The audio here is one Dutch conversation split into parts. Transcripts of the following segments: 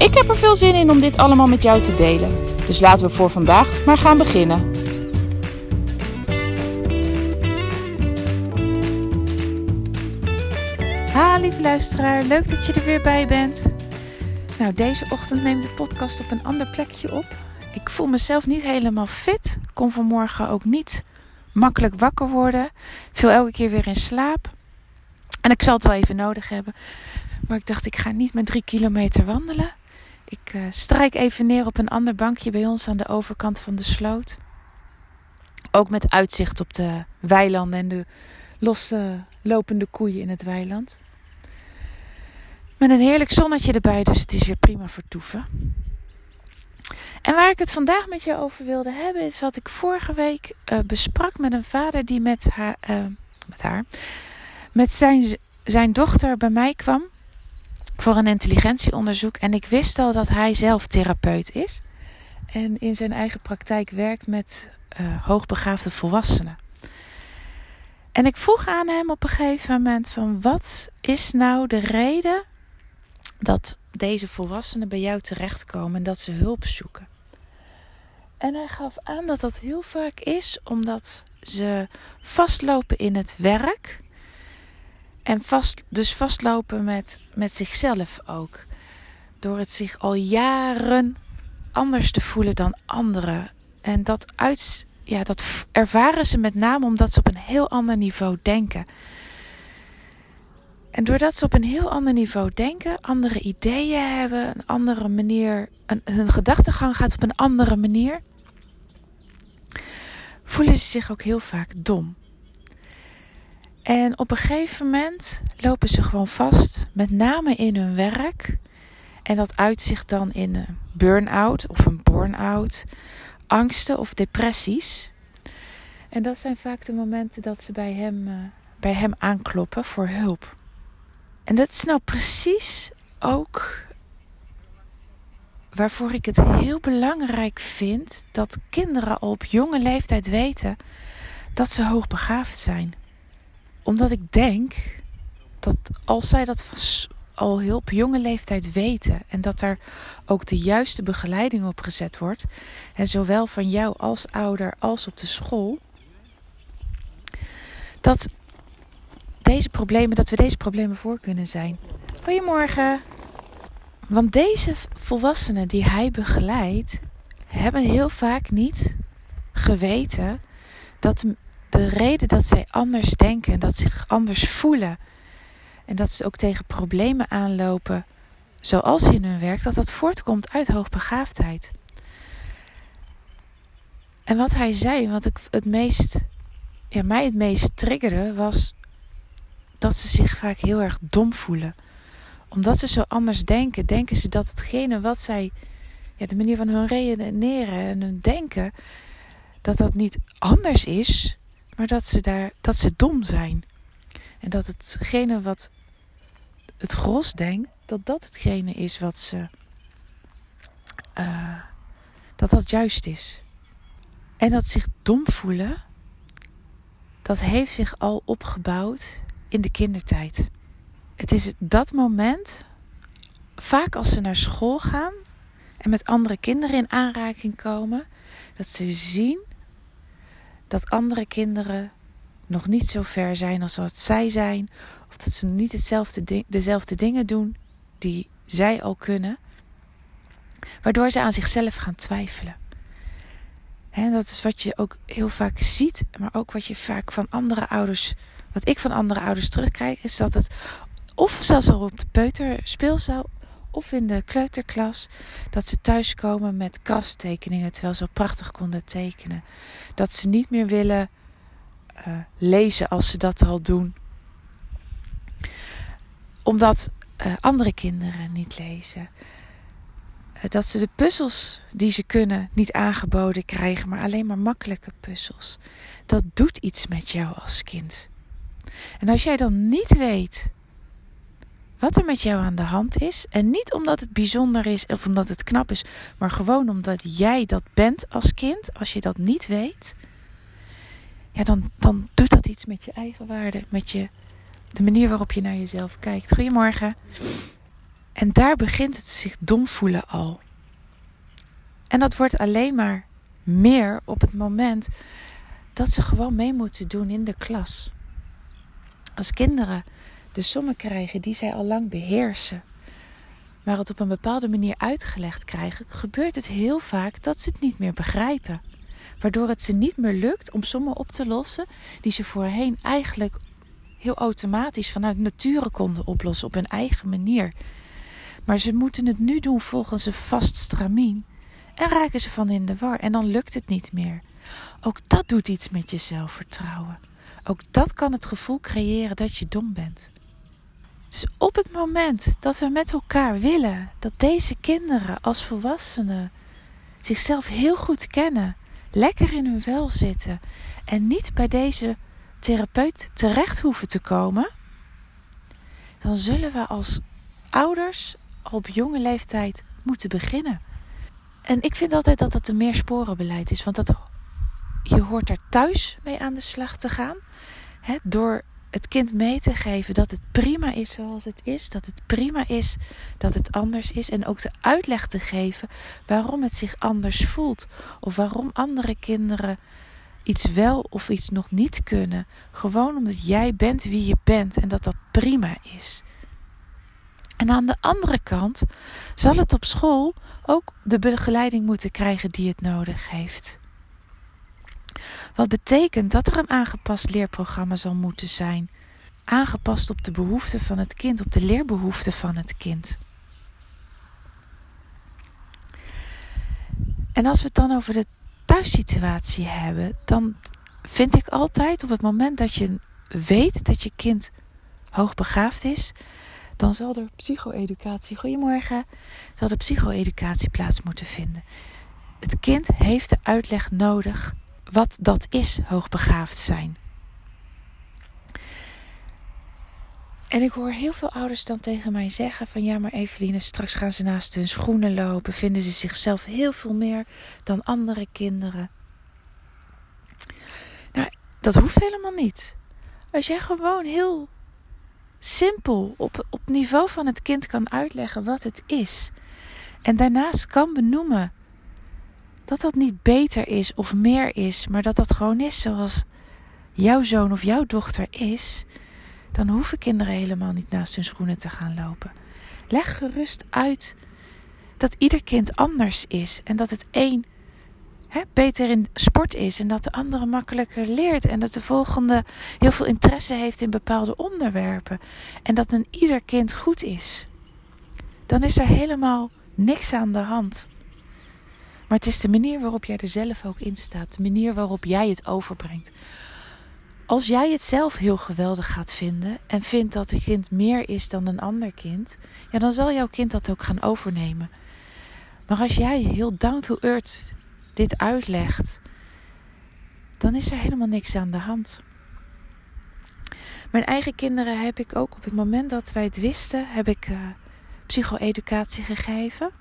Ik heb er veel zin in om dit allemaal met jou te delen. Dus laten we voor vandaag maar gaan beginnen. Ha, lieve luisteraar, leuk dat je er weer bij bent. Nou, deze ochtend neemt de podcast op een ander plekje op. Ik voel mezelf niet helemaal fit. Kon vanmorgen ook niet makkelijk wakker worden. Viel elke keer weer in slaap. En ik zal het wel even nodig hebben. Maar ik dacht, ik ga niet met drie kilometer wandelen. Ik uh, strijk even neer op een ander bankje bij ons aan de overkant van de sloot. Ook met uitzicht op de weilanden en de losse lopende koeien in het weiland. Met een heerlijk zonnetje erbij, dus het is weer prima vertoeven. En waar ik het vandaag met je over wilde hebben, is wat ik vorige week uh, besprak met een vader die met haar, uh, met haar, met zijn, zijn dochter bij mij kwam voor een intelligentieonderzoek. En ik wist al dat hij zelf therapeut is en in zijn eigen praktijk werkt met uh, hoogbegaafde volwassenen. En ik vroeg aan hem op een gegeven moment van wat is nou de reden dat deze volwassenen bij jou terechtkomen en dat ze hulp zoeken? En hij gaf aan dat dat heel vaak is omdat ze vastlopen in het werk. En vast, dus vastlopen met, met zichzelf ook. Door het zich al jaren anders te voelen dan anderen. En dat, uit, ja, dat ervaren ze met name omdat ze op een heel ander niveau denken. En doordat ze op een heel ander niveau denken, andere ideeën hebben, een andere manier, een, hun gedachtegang gaat op een andere manier, voelen ze zich ook heel vaak dom. En op een gegeven moment lopen ze gewoon vast, met name in hun werk. En dat uitzicht dan in een burn-out of een burn-out, angsten of depressies. En dat zijn vaak de momenten dat ze bij hem, uh, bij hem aankloppen voor hulp. En dat is nou precies ook waarvoor ik het heel belangrijk vind dat kinderen op jonge leeftijd weten dat ze hoogbegaafd zijn. Omdat ik denk dat als zij dat al heel op jonge leeftijd weten en dat er ook de juiste begeleiding op gezet wordt, en zowel van jou als ouder als op de school, dat deze problemen, dat we deze problemen voor kunnen zijn. Goedemorgen. Want deze volwassenen die hij begeleidt, hebben heel vaak niet geweten dat de reden dat zij anders denken en dat zich anders voelen en dat ze ook tegen problemen aanlopen, zoals in hun werk, dat dat voortkomt uit hoogbegaafdheid. En wat hij zei, wat ik het meest, ja, mij het meest triggerde, was dat ze zich vaak heel erg dom voelen omdat ze zo anders denken, denken ze dat hetgene wat zij, ja, de manier van hun redeneren en hun denken, dat dat niet anders is, maar dat ze, daar, dat ze dom zijn. En dat hetgene wat het gros denkt, dat dat hetgene is wat ze, uh, dat dat juist is. En dat zich dom voelen, dat heeft zich al opgebouwd in de kindertijd. Het is dat moment, vaak als ze naar school gaan en met andere kinderen in aanraking komen, dat ze zien dat andere kinderen nog niet zo ver zijn als wat zij zijn, of dat ze niet hetzelfde dezelfde dingen doen die zij al kunnen, waardoor ze aan zichzelf gaan twijfelen. En dat is wat je ook heel vaak ziet, maar ook wat je vaak van andere ouders, wat ik van andere ouders terugkrijg, is dat het of zelfs al op de peuterspeelzaal of in de kleuterklas, dat ze thuiskomen met krastekeningen terwijl ze prachtig konden tekenen. Dat ze niet meer willen uh, lezen als ze dat al doen. Omdat uh, andere kinderen niet lezen. Eh, dat ze de puzzels die ze kunnen niet aangeboden krijgen, maar alleen maar makkelijke puzzels. Dat doet iets met jou als kind. En als jij dan niet weet wat er met jou aan de hand is, en niet omdat het bijzonder is of omdat het knap is, maar gewoon omdat jij dat bent als kind, als je dat niet weet, ja, dan, dan doet dat iets met je eigen waarde, met je, de manier waarop je naar jezelf kijkt. Goedemorgen. En daar begint het zich dom voelen al. En dat wordt alleen maar meer op het moment dat ze gewoon mee moeten doen in de klas. Als kinderen de sommen krijgen die zij al lang beheersen, maar het op een bepaalde manier uitgelegd krijgen, gebeurt het heel vaak dat ze het niet meer begrijpen. Waardoor het ze niet meer lukt om sommen op te lossen die ze voorheen eigenlijk heel automatisch vanuit nature konden oplossen op hun eigen manier. Maar ze moeten het nu doen volgens een vast stramien. En raken ze van in de war en dan lukt het niet meer. Ook dat doet iets met je zelfvertrouwen. Ook dat kan het gevoel creëren dat je dom bent. Dus op het moment dat we met elkaar willen dat deze kinderen als volwassenen zichzelf heel goed kennen, lekker in hun vel zitten en niet bij deze therapeut terecht hoeven te komen, dan zullen we als ouders op jonge leeftijd moeten beginnen. En ik vind altijd dat dat een meersporenbeleid is, want dat, je hoort daar thuis mee aan de slag te gaan. Hè, door het kind mee te geven dat het prima is zoals het is, dat het prima is dat het anders is en ook de uitleg te geven waarom het zich anders voelt of waarom andere kinderen iets wel of iets nog niet kunnen, gewoon omdat jij bent wie je bent en dat dat prima is. En aan de andere kant zal het op school ook de begeleiding moeten krijgen die het nodig heeft. Wat betekent dat er een aangepast leerprogramma zal moeten zijn, aangepast op de behoeften van het kind, op de leerbehoeften van het kind. En als we het dan over de thuissituatie hebben, dan vind ik altijd op het moment dat je weet dat je kind hoogbegaafd is, dan zal er psycho-educatie, goedemorgen, zal er psycho-educatie plaats moeten vinden. Het kind heeft de uitleg nodig wat dat is, hoogbegaafd zijn. En ik hoor heel veel ouders dan tegen mij zeggen van ja, maar Eveline, straks gaan ze naast hun schoenen lopen, vinden ze zichzelf heel veel meer dan andere kinderen. Nou, dat hoeft helemaal niet. Als jij gewoon heel simpel op, op niveau van het kind kan uitleggen wat het is. En daarnaast kan benoemen dat dat niet beter is of meer is, maar dat dat gewoon is zoals jouw zoon of jouw dochter is, dan hoeven kinderen helemaal niet naast hun schoenen te gaan lopen. Leg gerust uit dat ieder kind anders is en dat het een hè, beter in sport is en dat de andere makkelijker leert en dat de volgende heel veel interesse heeft in bepaalde onderwerpen en dat een ieder kind goed is. Dan is er helemaal niks aan de hand. Maar het is de manier waarop jij er zelf ook in staat, de manier waarop jij het overbrengt. Als jij het zelf heel geweldig gaat vinden en vindt dat een kind meer is dan een ander kind, ja, dan zal jouw kind dat ook gaan overnemen. Maar als jij heel down to earth dit uitlegt, dan is er helemaal niks aan de hand. Mijn eigen kinderen heb ik ook op het moment dat wij het wisten, heb ik uh, psycho-educatie gegeven.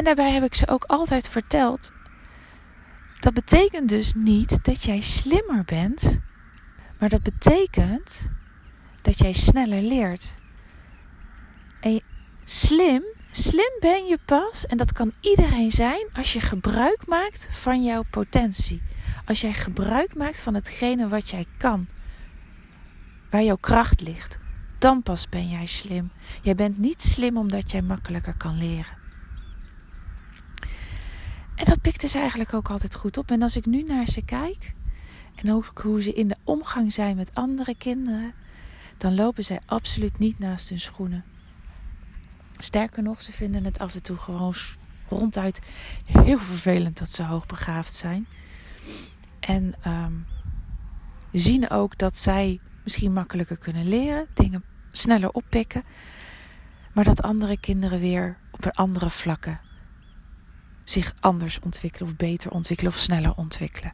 En daarbij heb ik ze ook altijd verteld. Dat betekent dus niet dat jij slimmer bent, maar dat betekent dat jij sneller leert. En slim Slim ben je pas, en dat kan iedereen zijn, als je gebruik maakt van jouw potentie. Als jij gebruik maakt van hetgene wat jij kan, waar jouw kracht ligt, dan pas ben jij slim. Jij bent niet slim omdat jij makkelijker kan leren. En dat pikte ze eigenlijk ook altijd goed op. En als ik nu naar ze kijk, en ook hoe ze in de omgang zijn met andere kinderen, dan lopen zij absoluut niet naast hun schoenen. Sterker nog, ze vinden het af en toe gewoon ronduit heel vervelend dat ze hoogbegaafd zijn. En um, zien ook dat zij misschien makkelijker kunnen leren, dingen sneller oppikken. Maar dat andere kinderen weer op een andere vlakken zich anders ontwikkelen of beter ontwikkelen of sneller ontwikkelen.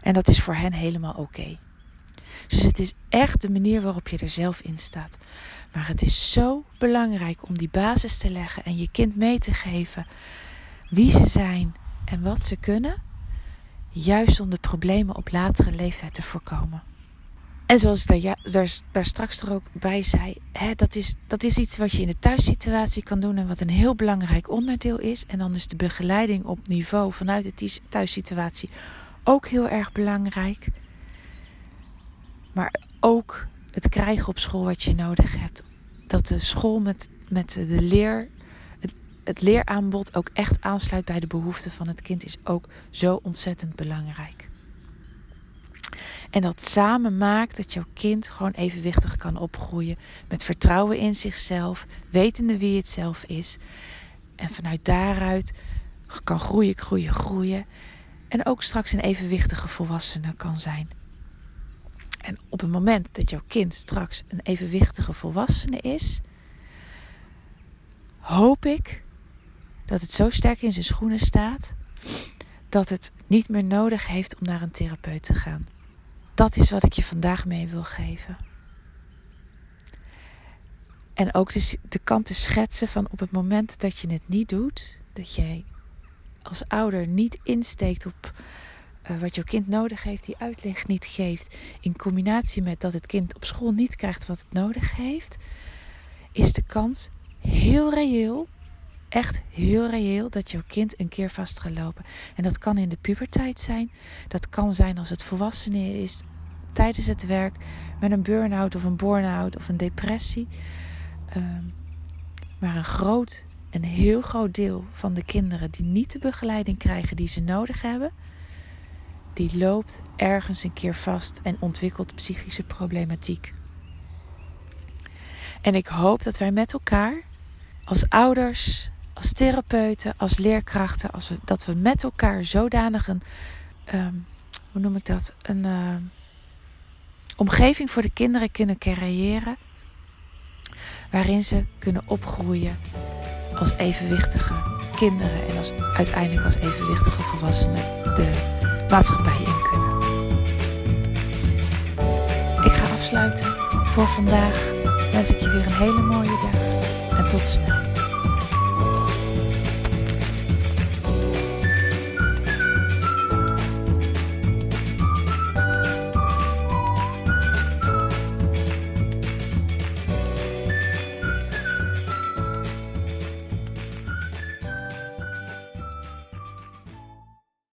En dat is voor hen helemaal oké. Dus het is echt de manier waarop je er zelf in staat. Maar het is zo belangrijk om die basis te leggen en je kind mee te geven wie ze zijn en wat ze kunnen, juist om de problemen op latere leeftijd te voorkomen. En zoals ik daar, daar, daar straks er ook bij zei, hè, dat, is, dat is iets wat je in de thuissituatie kan doen en wat een heel belangrijk onderdeel is. En dan is de begeleiding op niveau vanuit de thuissituatie ook heel erg belangrijk. Maar ook het krijgen op school wat je nodig hebt. Dat de school met, met de leer, het, het leeraanbod ook echt aansluit bij de behoeften van het kind is ook zo ontzettend belangrijk. En dat samen maakt dat jouw kind gewoon evenwichtig kan opgroeien. Met vertrouwen in zichzelf, wetende wie het zelf is. En vanuit daaruit kan groeien, groeien, groeien. En ook straks een evenwichtige volwassene kan zijn. En op het moment dat jouw kind straks een evenwichtige volwassene is, hoop ik dat het zo sterk in zijn schoenen staat dat het niet meer nodig heeft om naar een therapeut te gaan. Dat is wat ik je vandaag mee wil geven. En ook de, de kant te schetsen van op het moment dat je het niet doet, dat jij als ouder niet insteekt op uh, wat jouw kind nodig heeft, die uitleg niet geeft, in combinatie met dat het kind op school niet krijgt wat het nodig heeft, is de kans heel reëel, echt heel reëel, dat jouw kind een keer vast gaat lopen. En dat kan in de puberteit zijn, dat kan zijn als het volwassenen is, tijdens het werk, met een burn-out of een burn-out of een depressie. Um, maar een groot, een heel groot deel van de kinderen die niet de begeleiding krijgen die ze nodig hebben, die loopt ergens een keer vast en ontwikkelt psychische problematiek. En ik hoop dat wij met elkaar, als ouders, als therapeuten, als leerkrachten, als we, dat we met elkaar zodanig een, um, hoe noem ik dat, een uh, omgeving voor de kinderen kunnen creëren, waarin ze kunnen opgroeien als evenwichtige kinderen en als, uiteindelijk als evenwichtige volwassenen de maatschappij in kunnen. Ik ga afsluiten voor vandaag. Wens ik je weer een hele mooie dag en tot snel.